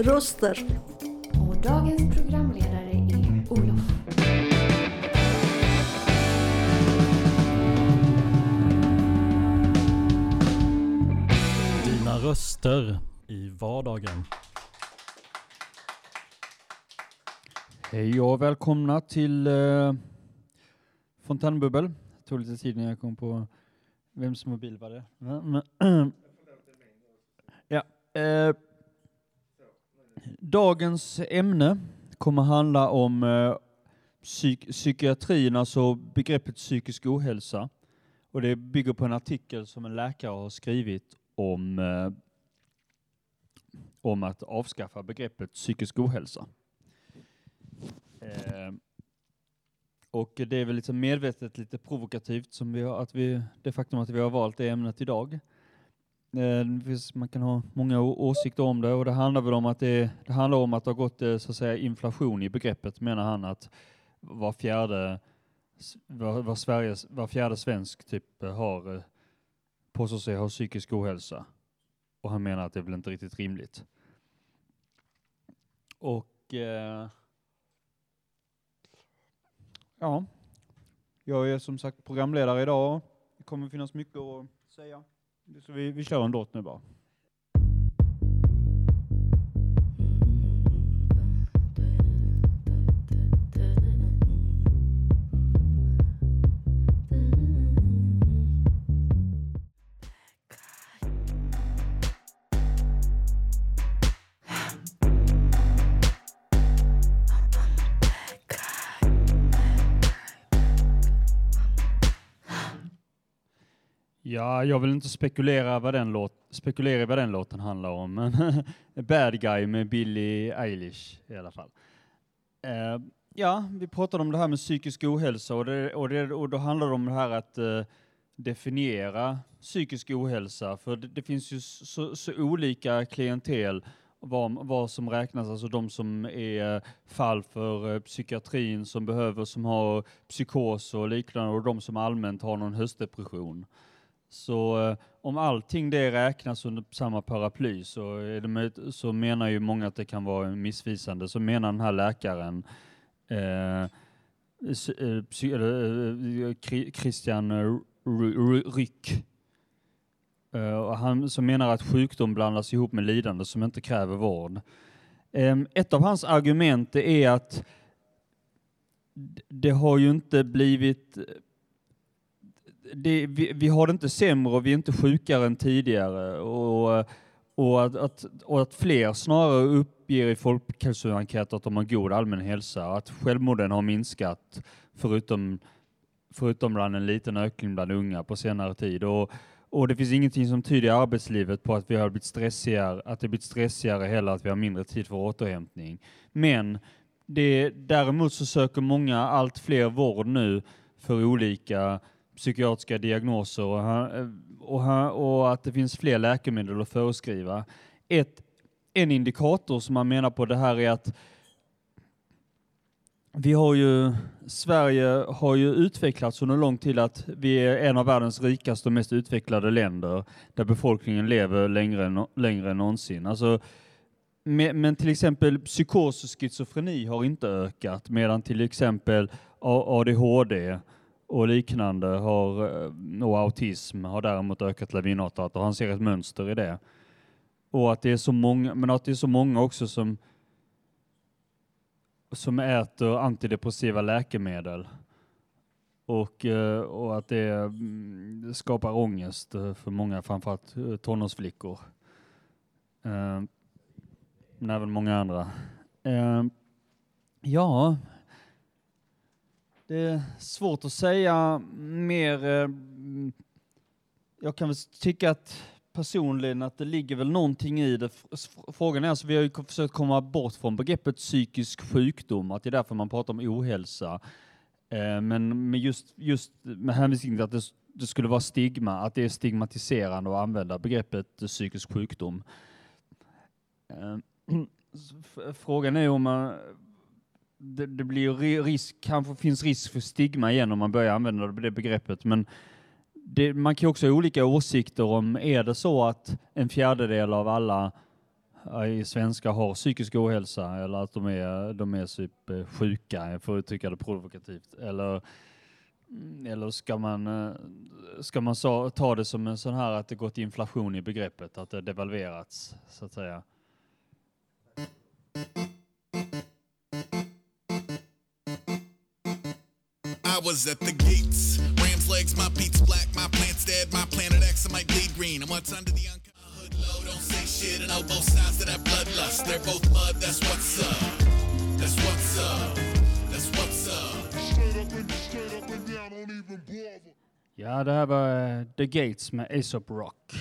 Röster. Och dagens programledare är Olof. Dina röster i vardagen. Hej och välkomna till uh, Fontänbubbel. Det tog lite tid när jag kom på vems mobil var det. Ja, eh, dagens ämne kommer handla om eh, psyk psykiatrin, alltså begreppet psykisk ohälsa. Och det bygger på en artikel som en läkare har skrivit om, eh, om att avskaffa begreppet psykisk ohälsa. Eh, och det är väl liksom medvetet lite provokativt som vi har, att vi, det faktum att vi har valt det ämnet idag. Eh, finns, man kan ha många åsikter om det och det handlar väl om att det, det handlar om att det har gått eh, så att säga inflation i begreppet menar han att var fjärde var, var, Sveriges, var fjärde svensk typ eh, har eh, påstår sig ha psykisk ohälsa. Och han menar att det är väl inte riktigt rimligt. Och eh, Ja, jag är som sagt programledare idag. Det kommer finnas mycket att säga. Så vi, vi kör en låt nu bara. Ja, jag vill inte spekulera vad den, låt, spekulera i vad den låten handlar om, men Bad Guy med Billie Eilish i alla fall. Uh, ja, vi pratade om det här med psykisk ohälsa och, det, och, det, och då handlar det om det här att uh, definiera psykisk ohälsa, för det, det finns ju så, så olika klientel vad, vad som räknas, alltså de som är fall för eh, psykiatrin som behöver, som har psykos och liknande och de som allmänt har någon höstdepression. Så eh, om allting det räknas under samma paraply så, är det så menar ju många att det kan vara missvisande. Så menar den här läkaren eh, Christian Ryck. Han som menar att sjukdom blandas ihop med lidande som inte kräver vård. Ehm, ett av hans argument är att det har ju inte blivit det, vi, vi har det inte sämre och vi är inte sjukare än tidigare. Och, och, att, att, och att fler snarare uppger i folkhälsoenkäter att de har god allmän hälsa. Att självmorden har minskat förutom, förutom bland en liten ökning bland unga på senare tid. Och, och det finns ingenting som tyder i arbetslivet på att vi har blivit stressigare, att det blivit stressigare heller, att vi har mindre tid för återhämtning. Men det, däremot så söker många allt fler vård nu för olika psykiatriska diagnoser och, han, och, han, och att det finns fler läkemedel att föreskriva. Ett, en indikator som man menar på det här är att vi har ju, Sverige har ju utvecklats under lång tid att vi är en av världens rikaste och mest utvecklade länder där befolkningen lever längre, än- längre än någonsin. Alltså, men till exempel psykos och schizofreni har inte ökat medan till exempel ADHD och liknande har, eh, och autism har däremot ökat lavinartat och han ser ett mönster i det. Och att det är så många, men att det är så många också som som äter antidepressiva läkemedel. Och, eh, och att det mm, skapar ångest för många, framförallt eh, tonårsflickor. Men även många andra. Ja, det är svårt att säga mer. Eh, jag kan väl tycka att personligen att det ligger väl någonting i det. Frågan är alltså, vi har ju försökt komma bort från begreppet psykisk sjukdom, att det är därför man pratar om ohälsa. Eh, men med just, just med hänvisning till att det, det skulle vara stigma, att det är stigmatiserande att använda begreppet psykisk sjukdom. Eh, frågan är om man det, det blir ju risk, kanske finns risk för stigma igen om man börjar använda det, begreppet, men det, man kan ju också ha olika åsikter om, är det så att en fjärdedel av alla eh, svenskar har psykisk ohälsa eller att de är, de är typ eh, sjuka, för att uttrycka det provokativt, eller mm, Eller ska man, eh, ska man så, ta det som en sån här att det gått inflation i begreppet, att det devalverats så att säga? I was at the gates. Ram's legs, my beats black, my plant's dead, my planet X, I might bleed green. And what's under the uncut hood low, don't say shit, and know both sides of that bloodlust. They're both mud, that's what's up. That's what's up. That's what's up. Straight up and straight up and down, don't even bother. Ja, det här var eh, The Gates med Aesop Rock.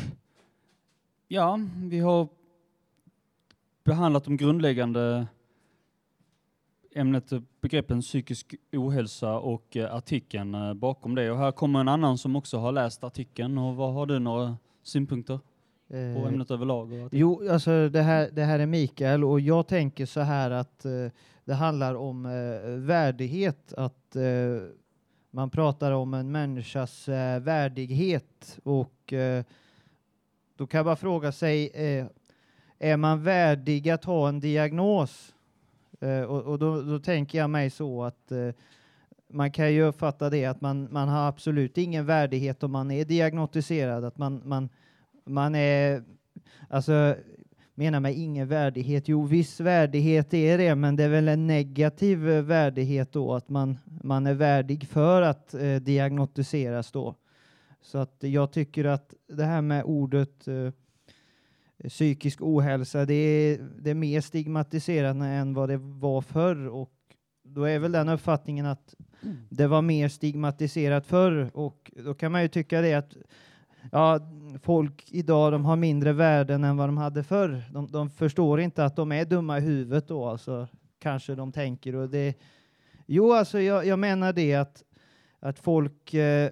Ja, vi har behandlat de grundläggande ämnet, eh, begreppen psykisk ohälsa och eh, artikeln eh, bakom det. Och här kommer en annan som också har läst artikeln. Och vad har du några synpunkter på ämnet överlag? Jo, alltså det här, det här är Mikael och jag tänker så här att eh, det handlar om eh, värdighet, att man pratar om en människas värdighet och då kan man fråga sig, är man värdig att ha en diagnos? Eh, och och då, då tänker jag mig så att eh, man kan ju uppfatta det att man, man har absolut ingen värdighet om man är diagnostiserad, att man, man, man är, alltså menar med ingen värdighet, jo viss värdighet är det, men det är väl en negativ värdighet då, att man, man är värdig för att eh, diagnostiseras då. Så att jag tycker att det här med ordet eh, psykisk ohälsa, det är, det är mer stigmatiserat än vad det var förr och då är väl den uppfattningen att det var mer stigmatiserat förr och då kan man ju tycka det att ja, folk idag de har mindre värden än vad de hade förr. De, de förstår inte att de är dumma i huvudet då, alltså kanske de tänker och det. Jo, alltså jag, jag menar det att att folk eh,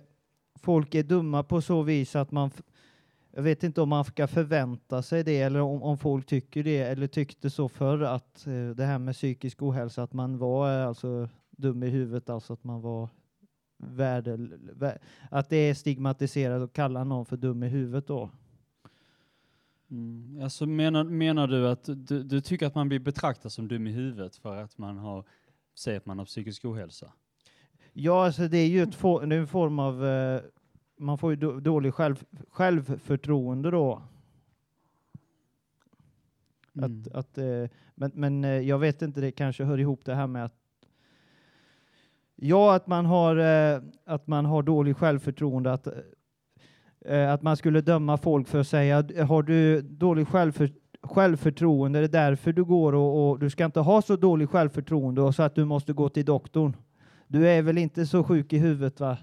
folk är dumma på så vis att man f- jag vet inte om man ska förvänta sig det eller om, om folk tycker det eller tyckte så förr att eh, det här med psykisk ohälsa att man var eh, alltså dum i huvudet, alltså att man var värde, vä- att det är stigmatiserat att kalla någon för dum i huvudet då. Mm. Alltså menar, menar du att du, du tycker att man blir betraktad som dum i huvudet för att man har, säger att man har psykisk ohälsa? Ja, alltså det är ju ett for, en form av, eh, man får ju då, dålig själv, självförtroende då. Mm. Att, att, eh, men men eh, jag vet inte, det kanske hör ihop det här med att Ja, att man har, eh, att man har dålig självförtroende, att, att man skulle döma folk för att säga har du dålig självför, självförtroende, det är därför du går och, och du ska inte ha så dålig självförtroende och så att du måste gå till doktorn. Du är väl inte så sjuk i huvudet va?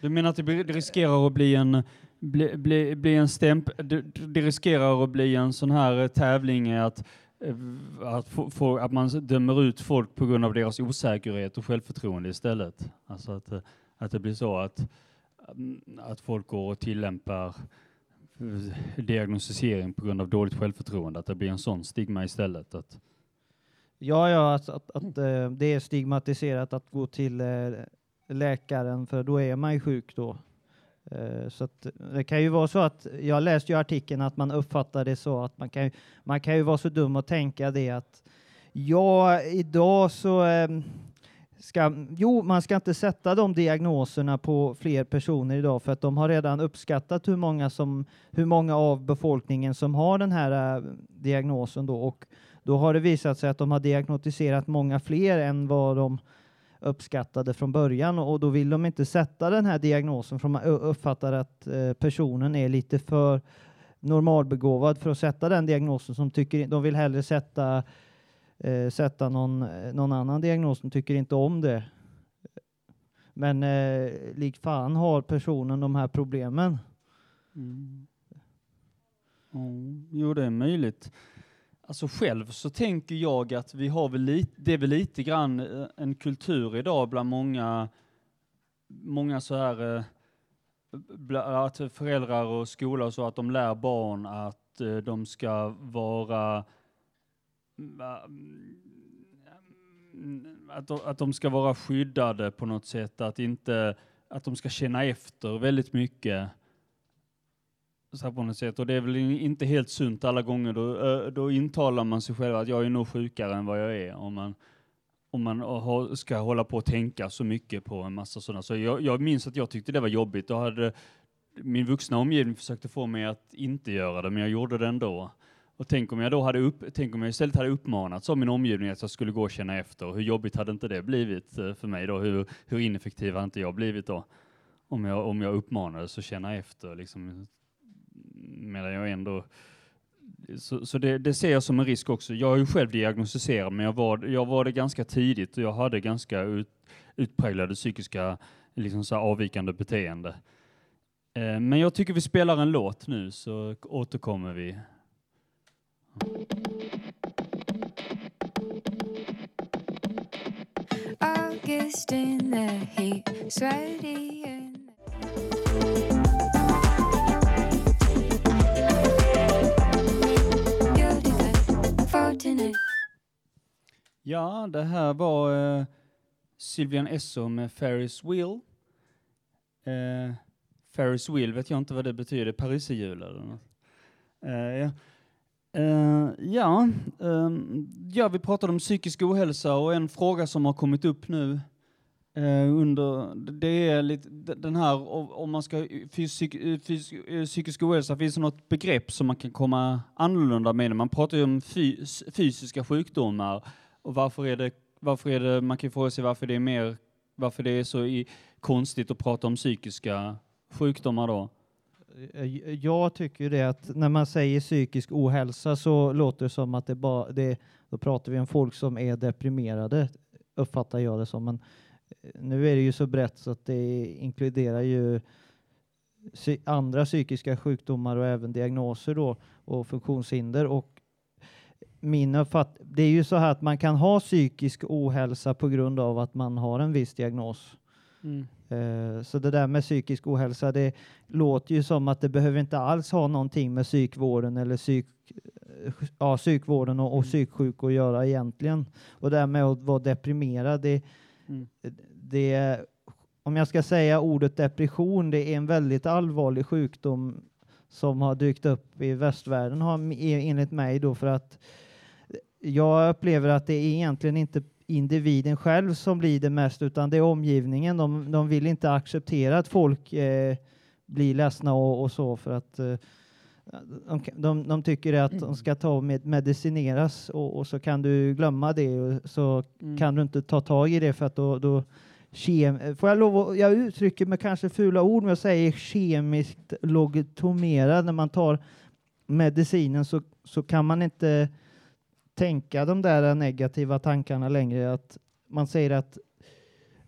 Du menar att det, riskerar att bli en, bli, bli, bli en stämp, det, det riskerar att bli en sån här eh, tävling att, eh, att, få, få, att man dömer ut folk på grund av deras osäkerhet och självförtroende istället. Alltså att, eh, att det blir så att, mm, att folk går och tillämpar diagnostisering på grund av dåligt självförtroende, att det blir en sån stigma istället. Att, Ja, ja, att, att, att det är stigmatiserat att gå till läkaren för då är man ju sjuk då. Eh, så att det kan ju vara så att, jag läste ju artikeln att man uppfattar det så att man kan, ju- man kan ju vara så dum och tänka det att ja, idag så ehm, ska, jo, man ska inte sätta de diagnoserna på fler personer idag för att de har redan uppskattat hur många, som, hur många av befolkningen som har den här eh, diagnosen då och då har det visat sig att de har diagnostiserat många fler än vad de uppskattade från början och då vill de inte sätta den här diagnosen för man uppfattar att eh, personen är lite för normalbegåvad för att sätta den diagnosen som tycker de vill hellre sätta eh, sätta någon, eh, någon annan diagnos som tycker inte om det. Men eh, lik fan har personen de här problemen. Mm. Mm, jo, det är möjligt. Alltså själv så tänker jag att vi har väl lite, det är väl lite grann eh, en kultur idag bland många, många så här, eh, att föräldrar och skola och så, att de lär barn att eh, de ska vara mm, ah, mm, att de, att de ska vara skyddade på något sätt, att inte att de ska känna efter väldigt mycket. Så här på något sätt. Och det är väl inte helt sunt alla gånger. Då, då intalar man sig själv att jag är nog sjukare än vad jag är. Om man, om man ska hålla på och tänka så mycket på en massa sådana. Så jag, jag minns att jag tyckte det var jobbigt. Då hade min vuxna omgivning försökte få mig att inte göra det, men jag gjorde det ändå. Och tänk om jag då hade upp, tänk om jag istället hade uppmanats av min omgivning att jag skulle gå och känna efter. Hur jobbigt hade inte det blivit eh, för mig då? Hur, hur ineffektiv hade inte jag blivit då? Om jag, om jag uppmanades att känna efter liksom, medan jag ändå så, så det, det ser jag som en risk också. Jag är ju själv diagnostiserad, men jag var, jag var det ganska tidigt och jag hade ganska ut, utpräglade psykiska liksom så avvikande beteende. Eh, men jag tycker vi spelar en låt nu så återkommer vi. August in the heat, sweaty Ja, det här var eh, Sylvian Esso med Ferris Wheel. Eh, Ferris Wheel vet jag inte vad det betyder, pariserhjul eller något. Eh, ja. Eh, ja, ehm, ja, vi pratade om psykisk ohälsa och en fråga som har kommit upp nu uh, under, det är lite den här om man ska fysik, fysik, eh, psykisk ohälsa, finns det något begrepp som man kan komma annorlunda med? Man pratar ju om fys, fysiska sjukdomar och varför är det, varför är det, man kan ju fråga sig varför det är mer, varför det är så i, konstigt att prata om psykiska sjukdomar då? Eh, jag tycker ju det att när man säger psykisk ohälsa så låter det som att det bara, det, då pratar vi om folk som är deprimerade, uppfattar jag det som. Men eh, nu är det ju så brett så att det inkluderar ju andra psykiska sjukdomar och även diagnoser då och funktionshinder. Och min uppfatt, det är ju så här att man kan ha psykisk ohälsa på grund av att man har en viss diagnos. Eh, Så det där med psykisk ohälsa, det låter ju som att det behöver inte alls ha någonting med psykvården eller psyk, ja, psykvården och, och psyksjuk att göra egentligen. Och det här med att vara deprimerad, det, Mm. det, om jag ska säga ordet depression, det är en väldigt allvarlig sjukdom som har dykt upp i västvärlden har, enligt mig då för att jag upplever att det är egentligen inte individen själv som blir det mest utan det är omgivningen. De, de vill inte acceptera att folk eh, blir ledsna och, och så för att eh, de, de, de tycker att de ska ta med, medicineras och, och så kan du glömma det och så Mm. kan du inte ta tag i det för att då, då kem, får jag lov att, jag uttrycker med kanske fula ord men jag säger kemiskt logotomerad när man tar medicinen så, så kan man inte tänka de där negativa tankarna längre. Att man säger att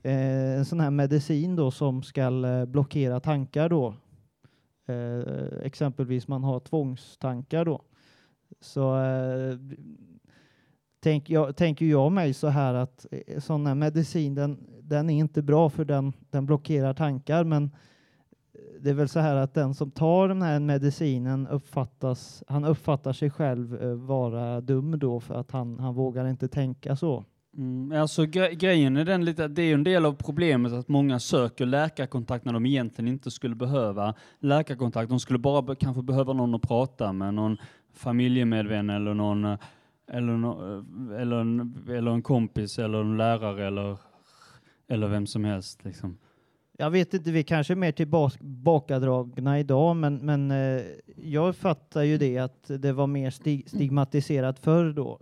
eh, en sån här medicin då som ska eh, blockera tankar då, eh, exempelvis man har tvångstankar då, så eh, tänk jag, tänker jag mig så här att eh, sån här medicin den, den är inte bra för den, den blockerar tankar men det är väl så här att den som tar den här medicinen uppfattas, han uppfattar sig själv eh, vara dum då för att han, han vågar inte tänka så. Mm, alltså gre grejen är den lite, det är ju en del av problemet att många söker läkarkontakt när de egentligen inte skulle behöva läkarkontakt. De skulle bara be kanske behöva någon att prata med, någon familjemedvän eller någon eh, eller, no eh, eller, en, eller en kompis eller en lärare eller, eller vem som helst. Liksom. Jag vet inte, vi kanske är mer tillbakadragna idag, men, men eh, jag fattar ju det att det var mer stig stigmatiserat förr då.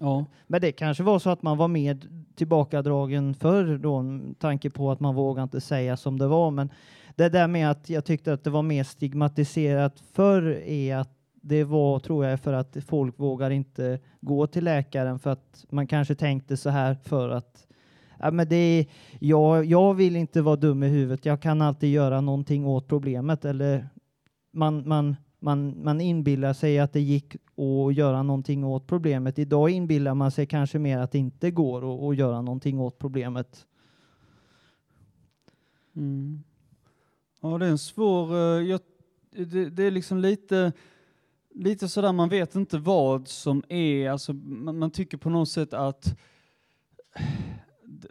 Ja. Men det kanske var så att man var mer tillbakadragen förr då, med tanke på att man vågar inte säga som det var. Men det där med att jag tyckte att det var mer stigmatiserat förr är att det var, tror jag, för att folk vågar inte gå till läkaren för att man kanske tänkte så här för att ja, men det är, jag, jag vill inte vara dum i huvudet, jag kan alltid göra någonting åt problemet eller man, man, man, man inbillar sig att det gick att göra någonting åt problemet. Idag inbillar man sig kanske mer att det inte går att, att göra någonting åt problemet. Mm. Ja, det är en svår... Eh, jag, det, det är liksom lite, lite sådär, man vet inte vad som är, alltså man, man tycker på något sätt att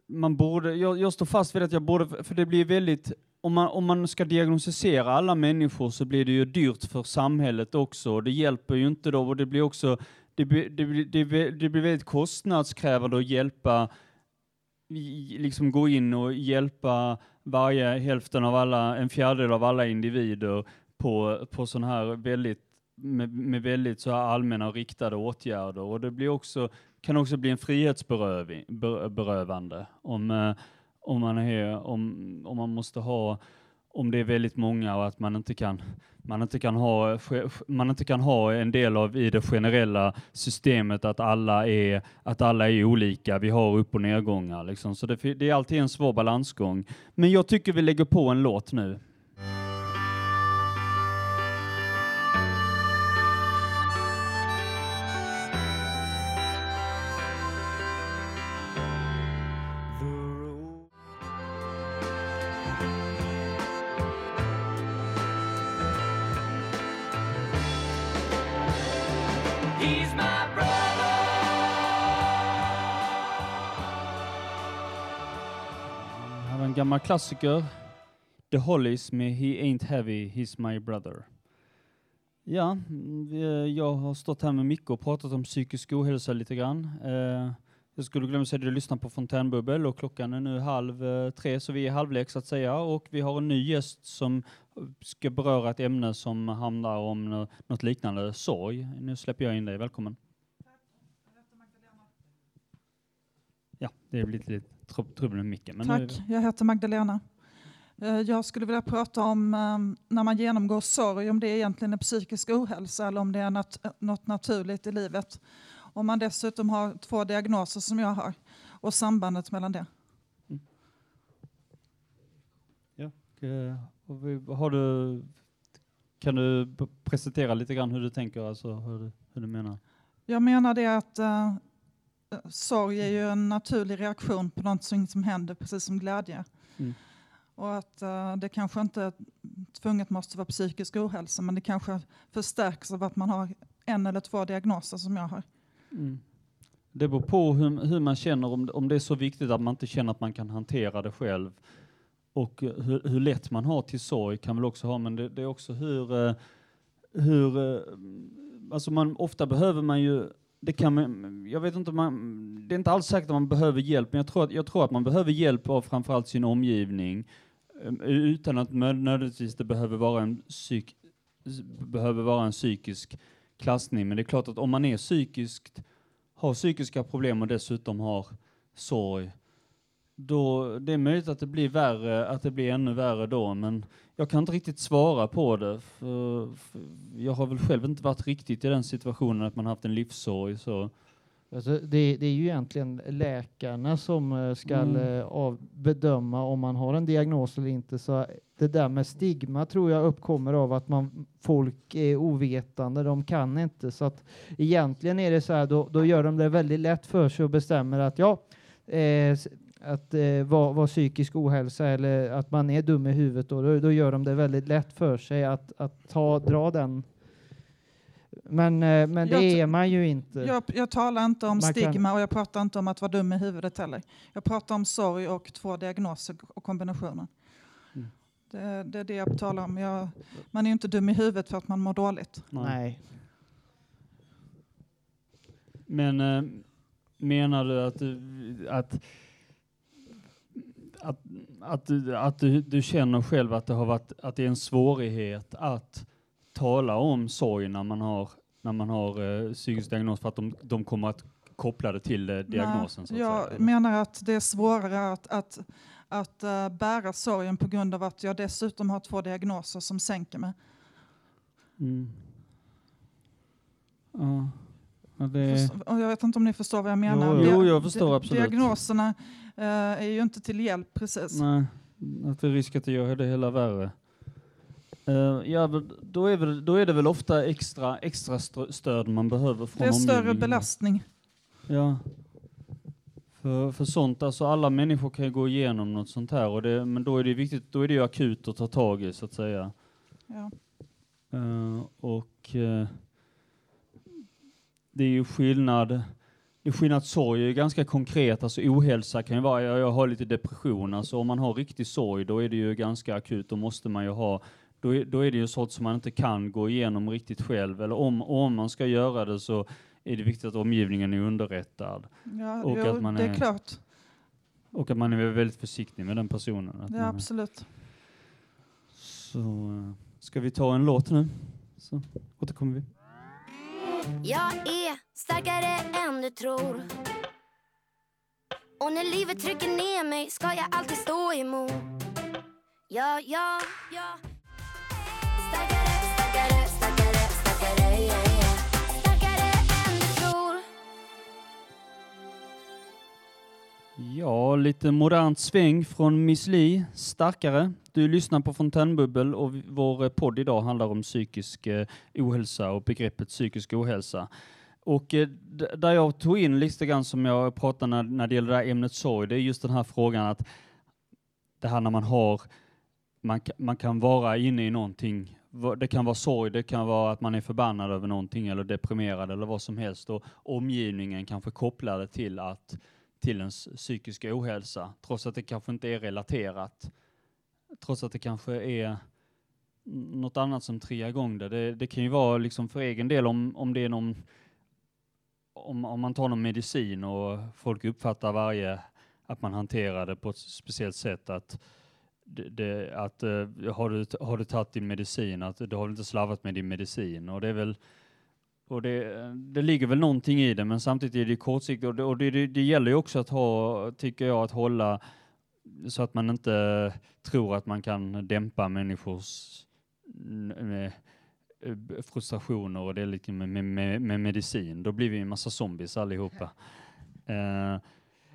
man borde, jag, jag står fast vid att jag borde, för det blir väldigt, om man, om man ska diagnostisera alla människor så blir det ju dyrt för samhället också. Det hjälper ju inte då och det blir också, det blir, det blir, det blir, det blir väldigt kostnadskrävande att hjälpa, liksom gå in och hjälpa varje hälften av alla, en fjärdedel av alla individer på, på sån här väldigt, med, med väldigt så här allmänna och riktade åtgärder. Och det blir också, kan också bli en frihetsberövande om, eh, om, man är, om, om man måste ha, om det är väldigt många och att man inte kan man inte, kan ha, man inte kan ha en del av i det generella systemet att alla är, att alla är olika, vi har upp och nedgångar. Liksom. Så det, det är alltid en svår balansgång. Men jag tycker vi lägger på en låt nu. Gammal klassiker. The Hollies med He Ain't Heavy, He's My Brother. Ja, jag har stått här med Micke och pratat om psykisk ohälsa lite grann. Eh, jag skulle glömma säga att du lyssnar på Fontänbubbel och klockan är nu halv eh, tre så vi är halvlek så att säga och vi har en ny gäst som ska beröra ett ämne som handlar om nå- något liknande, sorg. Nu släpper jag in dig, välkommen. Ja, det blir lite, trubbel med micken. Men nu- Tack, jag heter Magdalena. Eh, Jag skulle vilja prata om eh, när man genomgår sorg, om det egentligen är psykisk ohälsa eller om det är nat- något naturligt i livet. Om man dessutom har två diagnoser som jag har och sambandet mellan det. Eh, och vi- Har du, kan du presentera lite grann hur du tänker, alltså hur du, hur du menar? Jag menar det att eh, sorg är ju en naturlig reaktion på någonting som händer, precis som glädje. Mm. Och att eh, det kanske inte tvunget måste vara psykisk ohälsa, men det kanske förstärks av att man har en eller två diagnoser som jag har. Mm. Det beror på hur, hur man känner, om, om det är så viktigt att man inte känner att man kan hantera det själv. Och hur, hur lätt man har till sorg kan väl också ha, men det, det är också hur, eh, hur eh, alltså man, ofta behöver man ju det kan man, jag vet inte, man, det är inte alls säkert att man behöver hjälp, men jag tror att, jag tror att man behöver hjälp av framförallt sin omgivning, eh, utan att nödvändigtvis det behöver vara en, psyk, behöver vara en psykisk klassning. Men det är klart att om man är psykiskt, har psykiska problem och dessutom har sorg, då det är möjligt att det blir värre, att det blir ännu värre då, men jag kan inte riktigt svara på det. För, för jag har väl själv inte varit riktigt i den situationen att man haft en livssorg så. Alltså det, det är ju egentligen läkarna som eh, ska Mm. eh, av, bedöma om man har en diagnos eller inte. Så det där med stigma tror jag uppkommer av att man, folk är ovetande, de kan inte. Så att egentligen är det så här, då, då gör de det väldigt lätt för sig och bestämmer att ja, eh, att eh, vara vara psykisk ohälsa eller att man är dum i huvudet, då, då, då gör de det väldigt lätt för sig att, att ta, dra den. Men, eh, men Jag det är man ju inte. Jag, jag talar inte om Man kan- stigma och jag pratar inte om att vara dum i huvudet heller. Jag pratar om sorg och två diagnoser och kombinationen. Mm. Det, det är det jag talar om. Jag, man är ju inte dum i huvudet för att man mår dåligt. Nej. Men eh, menar du att du, att, att, att, du, att du, du känner själv att det har varit, att det är en svårighet att tala om sorg när man har, när man har eh, psykisk diagnos för att de, de kommer att koppla det till eh, diagnosen? Så att jag säga. menar att det är svårare att, att, att eh, bära sorgen på grund av att jag dessutom har två diagnoser som sänker mig. Mm. Ja. Ja, det, jag vet inte om ni förstår vad jag menar. Jo, jo, jag förstår absolut. Diagnoserna är ju inte till hjälp precis. Nej, att det är risk att det gör det hela värre. Eh, ja, då, är väl, då är det väl ofta extra, extra stö- stöd man behöver från Det är större belastning. Ja. För, för sånt, alltså alla människor kan ju gå igenom något sånt här, och det, men då är det viktigt, då är det ju akut att ta tag i så att säga. Ja. Eh, och eh, det är ju skillnad, är skillnad, sorg är ganska konkret, alltså ohälsa kan ju vara, jag, jag har lite depression, alltså om man har riktig sorg då är det ju ganska akut, då måste man ju ha då då är det ju sånt som man inte kan gå igenom riktigt själv, eller om, om man ska göra det så är det viktigt att omgivningen är underrättad. Ja, Och jo, att man det är är- klart. Och att man är väldigt försiktig med den personen. Ja, absolut. så eh, ska vi ta en låt nu? Så återkommer vi. Jag är starkare än du tror. Och när livet trycker ner mig ska jag alltid stå emot. Ja, ja, ja. Starkare, starkare, starkare, Ja, lite modernt sväng från Miss Li, starkare. Du lyssnar på Fontänbubbel och vår eh, podd idag handlar om psykisk eh, ohälsa och begreppet psykisk ohälsa. Och eh, där jag tog in lite grann som jag pratade när, när det gäller det här ämnet sorg, det är just den här frågan att det här när man har, man, man kan vara inne i någonting, det kan vara sorg, det kan vara att man är förbannad över någonting eller deprimerad eller vad som helst och omgivningen kanske kopplar det till att till ens psykiska ohälsa, trots att det kanske inte är relaterat. Trots att det kanske är något annat som triggar igång det. Det, det kan ju vara liksom för egen del om, om det är någon om, om man tar någon medicin och folk uppfattar varje, att man hanterar det på ett speciellt sätt att det, det, att eh, har, du, har du tagit din medicin, att du har väl inte slarvat med din medicin och det är väl och det, det ligger väl någonting i det, men samtidigt är det kortsiktigt och, det, och det, det, det gäller ju också att ha, tycker jag, att hålla så att man inte tror att man kan dämpa människors eh, frustrationer och det är lite med, med, med, medicin. Då blir vi en massa zombies allihopa. Uh,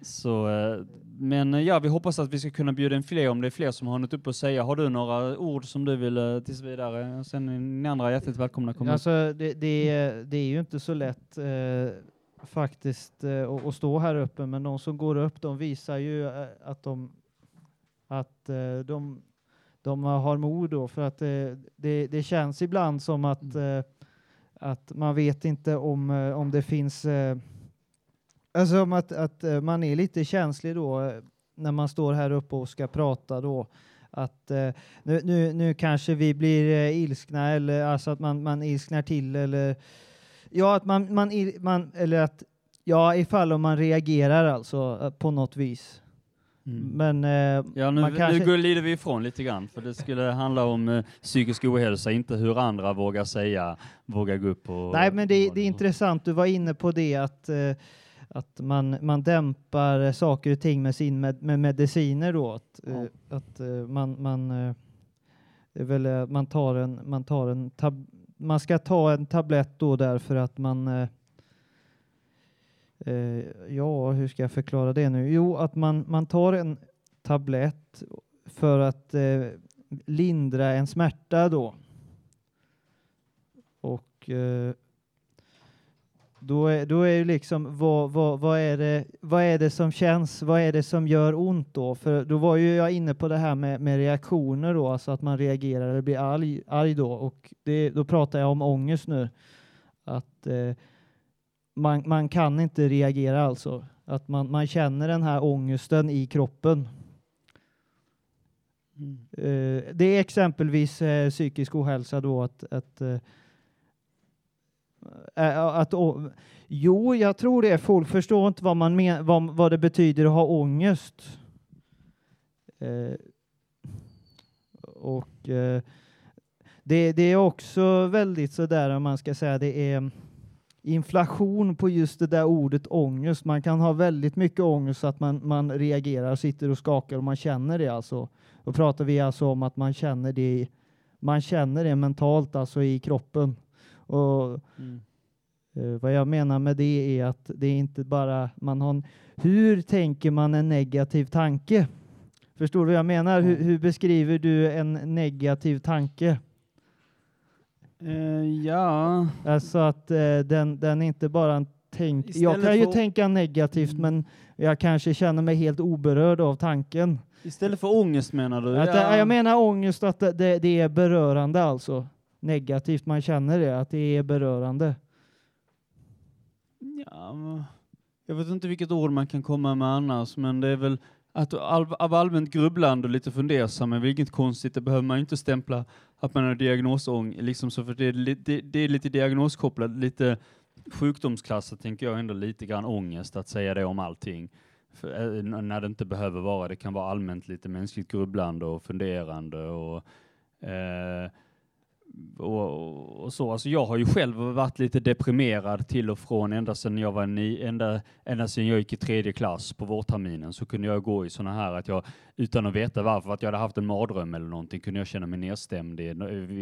så, eh, men eh, ja, vi hoppas att vi ska kunna bjuda in fler om det är fler som har något upp att säga. Har du några ord som du vill eh, tills vidare? Sen är ni andra hjärtligt välkomna. Komma upp. Alltså, det, det, är, det är ju inte så lätt eh, faktiskt eh, att, stå här uppe, men de som går upp, de visar ju att de att eh, de, de har mod då, för att det, det känns ibland som att, eh, att man vet inte om, om det finns Alltså om att, att eh, man är lite känslig då eh, när man står här uppe och ska prata då. Att eh, nu, nu, nu kanske vi blir eh, ilskna eller alltså att man, man ilsknar till eller ja, att man, man, il- man eller att ja, ifall om man reagerar alltså på något vis. Mm. Men eh, Ja, nu, man kanske- nu går- lider vi ifrån lite grann, för det skulle handla om eh, psykisk ohälsa, inte hur andra vågar säga, vågar gå upp och... Nej, men det, och- det är intressant. Du var inne på det att, att man, man dämpar saker och ting med, sin med, med mediciner då. Att, eh, att eh, man, man, eh, väl, man tar en, man tar en tab, man ska ta en tablett då därför att man ja, hur ska jag förklara det nu? Jo, att man, man tar en tablett för att eh, lindra en smärta då. Och eh, då är, då är ju liksom vad, vad, vad, är det, vad är det som känns, vad är det som gör ont då? För då var ju jag inne på det här med, med reaktioner då, alltså att man reagerar eller blir arg, arg då. Och det, då pratar jag om ångest nu. Att eh, man, man kan inte reagera alltså. Att man, man känner den här ångesten i kroppen. Mm. Eh, det är exempelvis eh, psykisk ohälsa då att, att eh, att, å- jo, jag tror det. Folk förstår inte vad, man men, vad, vad det betyder att ha ångest. Eh, och eh, det, det är också väldigt sådär, om man ska säga, det är inflation på just det där ordet ångest. Man kan ha väldigt mycket ångest så att man, man reagerar, sitter och skakar och man känner det alltså. Då pratar vi alltså om att man känner det, man känner det mentalt, alltså i kroppen. Och Mm. Eh, vad jag menar med det är att det är inte bara man har en, hur tänker man en negativ tanke? Förstår du vad jag menar? Hur, hur beskriver du en negativ tanke? Eh, ja, Alltså att eh, den, den är inte bara en tänk. Jag Istället kan ju för- tänka negativt, Mm. men jag kanske känner mig helt oberörd av tanken. istället för ångest menar du? Att, ja. Jag menar ångest, att det, det är berörande alltså. Negativt, man känner det, att det är berörande. Ja, jag vet inte vilket ord man kan komma med annars, men det är väl att av, av allmänt grubblande och lite fundersam är väl inget konstigt. Det behöver man ju inte stämpla att man har diagnosång, liksom så för det är, det, det är lite diagnoskopplat, lite sjukdomsklassat tänker jag ändå lite grann ångest att säga det om allting. För, eh, när det inte behöver vara, det kan vara allmänt lite mänskligt grubblande och funderande och eh, och, och så. Alltså jag har ju själv varit lite deprimerad till och från ända sedan jag var ni, ända, ända sedan jag gick i tredje klass på vårterminen så kunde jag gå i såna här att jag utan att veta varför, att jag hade haft en mardröm eller någonting, kunde jag känna mig nedstämd i,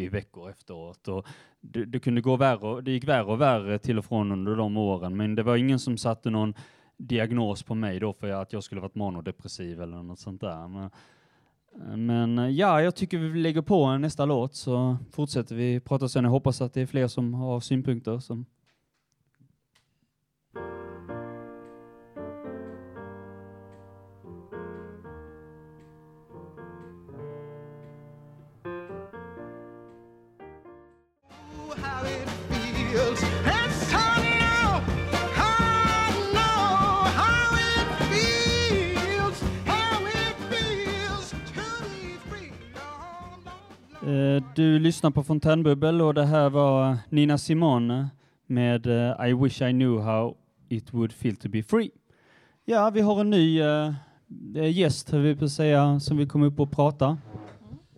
i veckor efteråt. Och det, det kunde gå värre, det gick värre och värre till och från under de åren, men det var ingen som satte någon diagnos på mig då för att jag skulle varit manodepressiv eller något sånt där. Men, men eh, ja, jag tycker vi lägger på nästa låt så fortsätter vi prata sen. Jag hoppas att det är fler som har synpunkter. Som Du lyssnar på Fontänbubbel och det här var Nina Simone med eh, I wish I knew how it would feel to be free. Ja, vi har en ny eh, eh, gäst, vi på att säga, som vill komma upp och prata.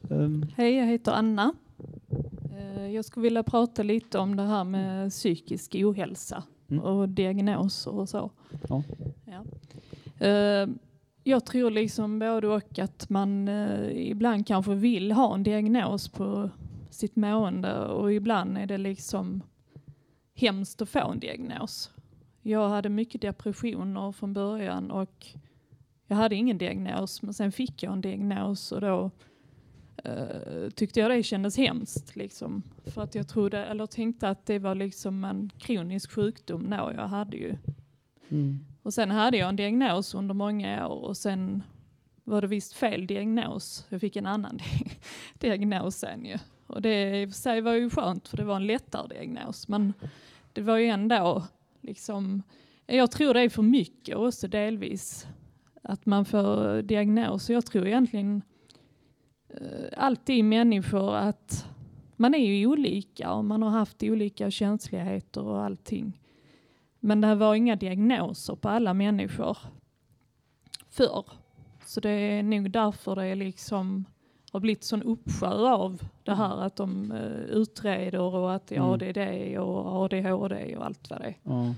Um, Hej, jag heter Anna. Eh, Jag skulle vilja prata lite om det här med psykisk ohälsa Mm. och diagnoser och så. Ja. Ja. Eh, jag tror liksom både och att man eh, ibland kanske vill ha en diagnos på sitt mående och ibland är det liksom hemskt att få en diagnos. Jag hade mycket depressioner från början och jag hade ingen diagnos men sen fick jag en diagnos och då eh, tyckte jag det kändes hemskt. Liksom. För att jag trodde, eller tänkte att det var liksom en kronisk sjukdom då jag hade ju. mm. Och sen hade jag en diagnos under många år och sen var det visst fel diagnos. Jag fick en annan diagnos sen ju. Och det i och för sig var ju skönt för det var en lättare diagnos. Men det var ju ändå liksom, jag tror det är för mycket också delvis. Att man får diagnos. Och Jag tror egentligen eh, alltid människor att man är ju olika och man har haft olika känsligheter och allting. Men det var inga diagnoser på alla människor förr. Så det är nog därför det är liksom har blivit sån uppsjö av det här att de eh, utreder och att ja Mm. det är det och ADHD och allt vad det är. Ja.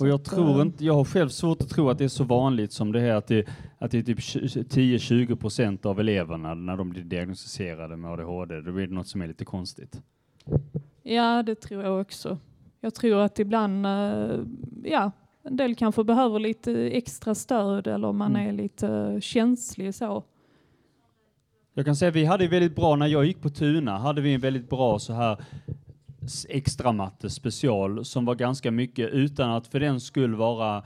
Och jag tror eh, inte, jag har själv svårt att tro att det är så vanligt som det är att det, att det är typ 10-20 procent av eleverna när de blir diagnostiserade med ADHD. Då blir det något som är lite konstigt. Ja, det tror jag också. Jag tror att ibland, eh, ja, en del kanske behöver lite extra stöd eller om man Mm. är lite känslig så. Jag kan säga vi hade väldigt bra, när jag gick på Tuna, hade vi en väldigt bra så här extra matte special som var ganska mycket utan att för den skull vara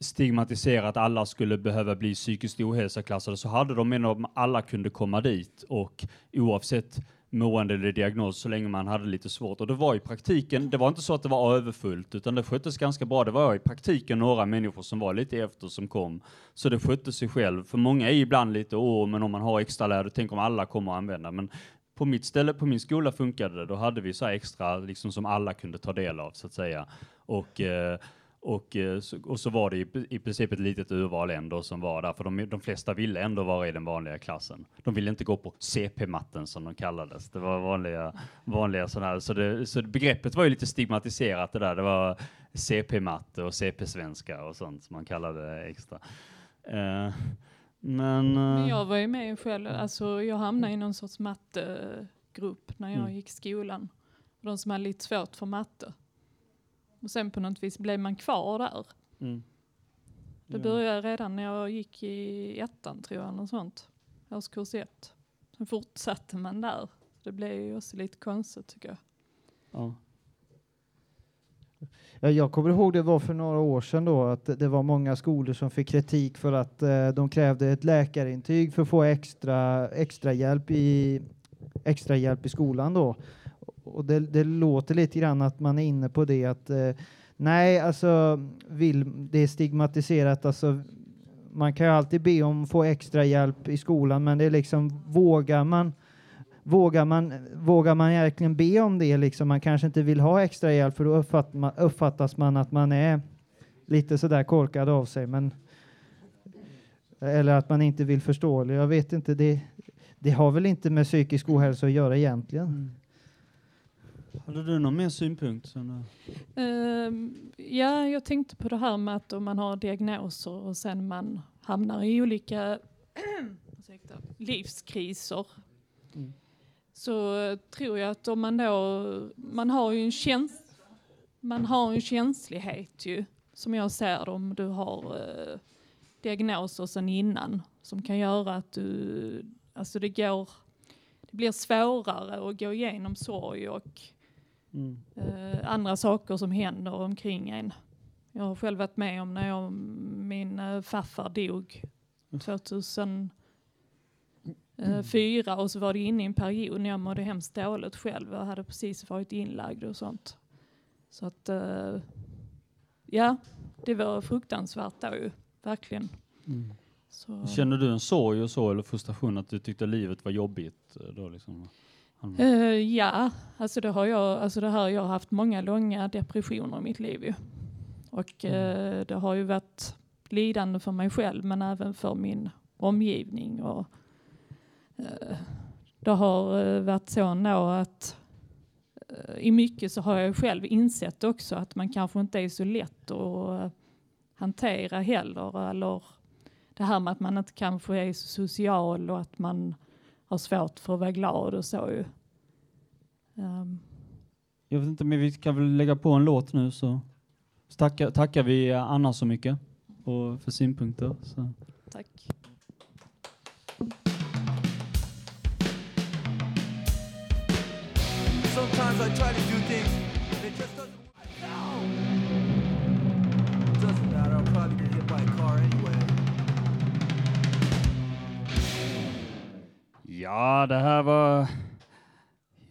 stigmatiserat att alla skulle behöva bli psykiskt ohälsoklassade så hade de menat att alla kunde komma dit och oavsett mående eller diagnos så länge man hade lite svårt. Och det var i praktiken, det var inte så att det var överfullt utan det sköttes ganska bra. Det var i praktiken några människor som var lite efter som kom. Så det skötte sig själv. För många är ibland lite, åh, men om man har extra lärare, tänk om alla kommer att använda. Men på mitt ställe, på min skola funkade det. Då hade vi så här extra, liksom som alla kunde ta del av så att säga. Och eh, och, eh, så, och så var det i, i princip ett litet urval ändå som var där, för de, de flesta ville ändå vara i den vanliga klassen. De ville inte gå på CP-matten som de kallades. Det var vanliga, vanliga sådana här, så, det, så begreppet var ju lite stigmatiserat det där. Det var CP-matte och CP-svenska och sånt som man kallade det extra. Eh, men... Men eh, jag var ju med själv, alltså jag hamnade i någon sorts mattegrupp när jag Mm. gick skolan. De som hade lite svårt för matte. Och sen på något vis blev man kvar där. mm. Det Ja. började redan när jag gick i ettan tror jag, något sånt. Årskurs ett. Sen fortsatte man där. Det blev ju också lite konstigt tycker jag. Ja. Ja, jag kommer ihåg det var för några år sedan då att det- det var många skolor som fick kritik för att eh, de krävde ett läkarintyg för att få extra, extra, hjälp, i, extra hjälp i skolan då. Och det, det låter lite grann att man är inne på det att eh, Nej, alltså vill, det är stigmatiserat. Alltså, man kan ju alltid be om att få extra hjälp i skolan, men det är liksom vågar man Vågar man, vågar man verkligen be om det? Liksom? Man kanske inte vill ha extra hjälp för då uppfatt, man, uppfattas man att man är lite sådär korkad av sig. Men, eller att man inte vill förstå. Jag vet inte, det, det har väl inte med psykisk ohälsa att göra egentligen. Mm. Hade du någon mer synpunkt? Ehm, ja, jag tänkte på det här med att om man har diagnoser och sen man hamnar i olika livskriser Mm. så tror jag att om man då, man har ju en, käns man har en känslighet ju, som jag ser om du har eh, diagnoser sen innan som kan göra att du, alltså det går, det blir svårare att gå igenom sorg och Mm. eh, andra saker som händer omkring en. Jag har själv varit med om när jag, min eh, farfar dog 2004 och så var det inne i en period när jag mådde hemskt dåligt själv. Jag hade precis varit inlagd och sånt. Så att eh, ja, det var fruktansvärt då ju, verkligen. Mm. Så, Känner du en sorg och så eller frustration att du tyckte livet var jobbigt? eh, Då liksom? Eh, ja, alltså det har jag, alltså det här, jag har haft många långa depressioner i mitt liv ju. Och eh, det har ju varit lidande för mig själv men även för min omgivning. Och, eh, det har varit så ändå att i mycket så har jag själv insett också att man kanske inte är så lätt att hantera heller. Eller det här med att man inte kanske är så social och att man har svårt för att vara glad och så ju. Ehm, Jag vet inte, men vi kan väl lägga på en låt nu så tackar, tackar vi Anna så mycket och för synpunkter. Så. tack. Sometimes I try to do things and it just doesn't work. No! Doesn't matter, I'll probably get hit by Ja, det här var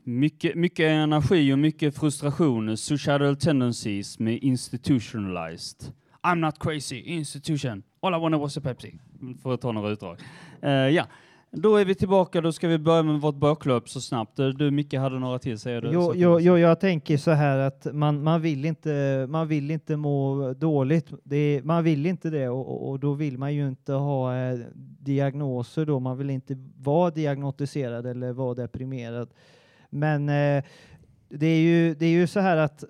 mycket, mycket energi och mycket frustration. Suicidal tendencies med institutionalized. I'm not crazy, institution. All I wanted was a Pepsi. För att ta några utdrag. Uh, ja, då är vi tillbaka. Då ska vi börja med vårt baklöp så snabbt. Du Micke hade några till, säger du? Jo, jo, jo, jag tänker så här att man, man, vill, inte, man vill inte må dåligt. Är, man vill inte det och, och, och då vill man ju inte ha eh, diagnoser då. Man vill inte vara diagnostiserad eller vara deprimerad. Men eh, det, är ju, det är ju så här att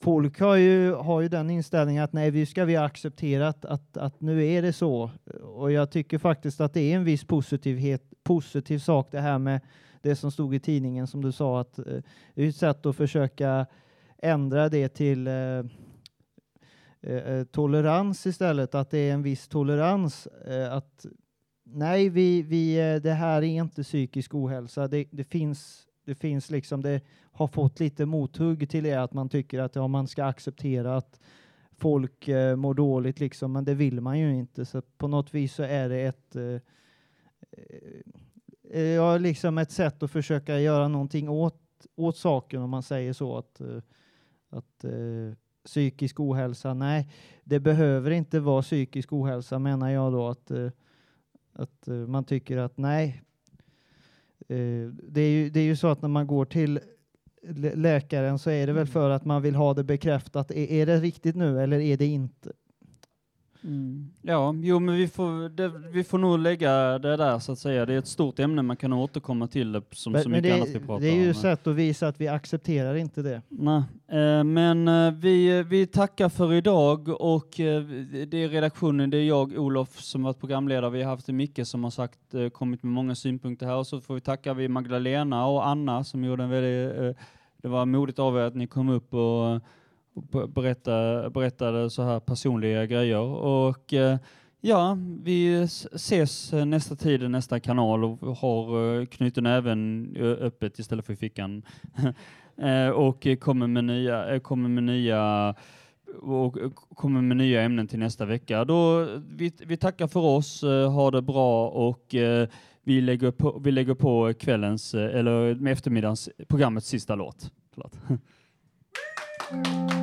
folk har ju, har ju den inställningen att nej, vi ska vi acceptera att, att, att nu är det så. Och jag tycker faktiskt att det är en viss positivhet, positiv sak det här med det som stod i tidningen som du sa att eh, det är ett sätt att försöka ändra det till eh, eh, eh, tolerans istället, att det är en viss tolerans eh, att nej, vi, vi, eh, det här är inte psykisk ohälsa. Det, det finns det finns liksom, det har fått lite mothugg till det att man tycker att ja, man ska acceptera att folk eh, mår dåligt liksom, men det vill man ju inte. Så på något vis så är det ett eh, eh, ja, liksom ett sätt att försöka göra någonting åt, åt saken om man säger så. Att, eh, att eh, psykisk ohälsa, nej, det behöver inte vara psykisk ohälsa menar jag då att, eh, att eh, man tycker att nej, det, är ju, det är ju så att när man går till lä- läkaren så är det väl för att man vill ha det bekräftat. Är, är det riktigt nu eller är det inte? Mm. Ja, jo, men vi får, det, vi får nog lägga det där så att säga. Det är ett stort ämne, man kan återkomma till det som Men, så mycket det, annat vi pratar det är ju om. ett sätt att visa att vi accepterar inte det. Nej, eh, men eh, vi, vi tackar för idag och eh, det är redaktionen, det är jag, Olof, som varit programledare. Vi har haft Micke som har sagt, eh, kommit med många synpunkter här och så får vi tacka vi Magdalena och Anna som gjorde en väldigt, eh, det var modigt av er att ni kom upp och, berätta, berättade så här personliga grejer och eh, Ja, vi ses nästa tid i nästa kanal och har eh, knuten även näven öppet istället för i fickan. Eh, och kommer med nya, kommer med nya och kommer med nya ämnen till nästa vecka. Då, vi, vi tackar för oss, ha det bra och vi lägger på, vi lägger på kvällens, eller med eftermiddagens, programmets sista låt. Förlåt.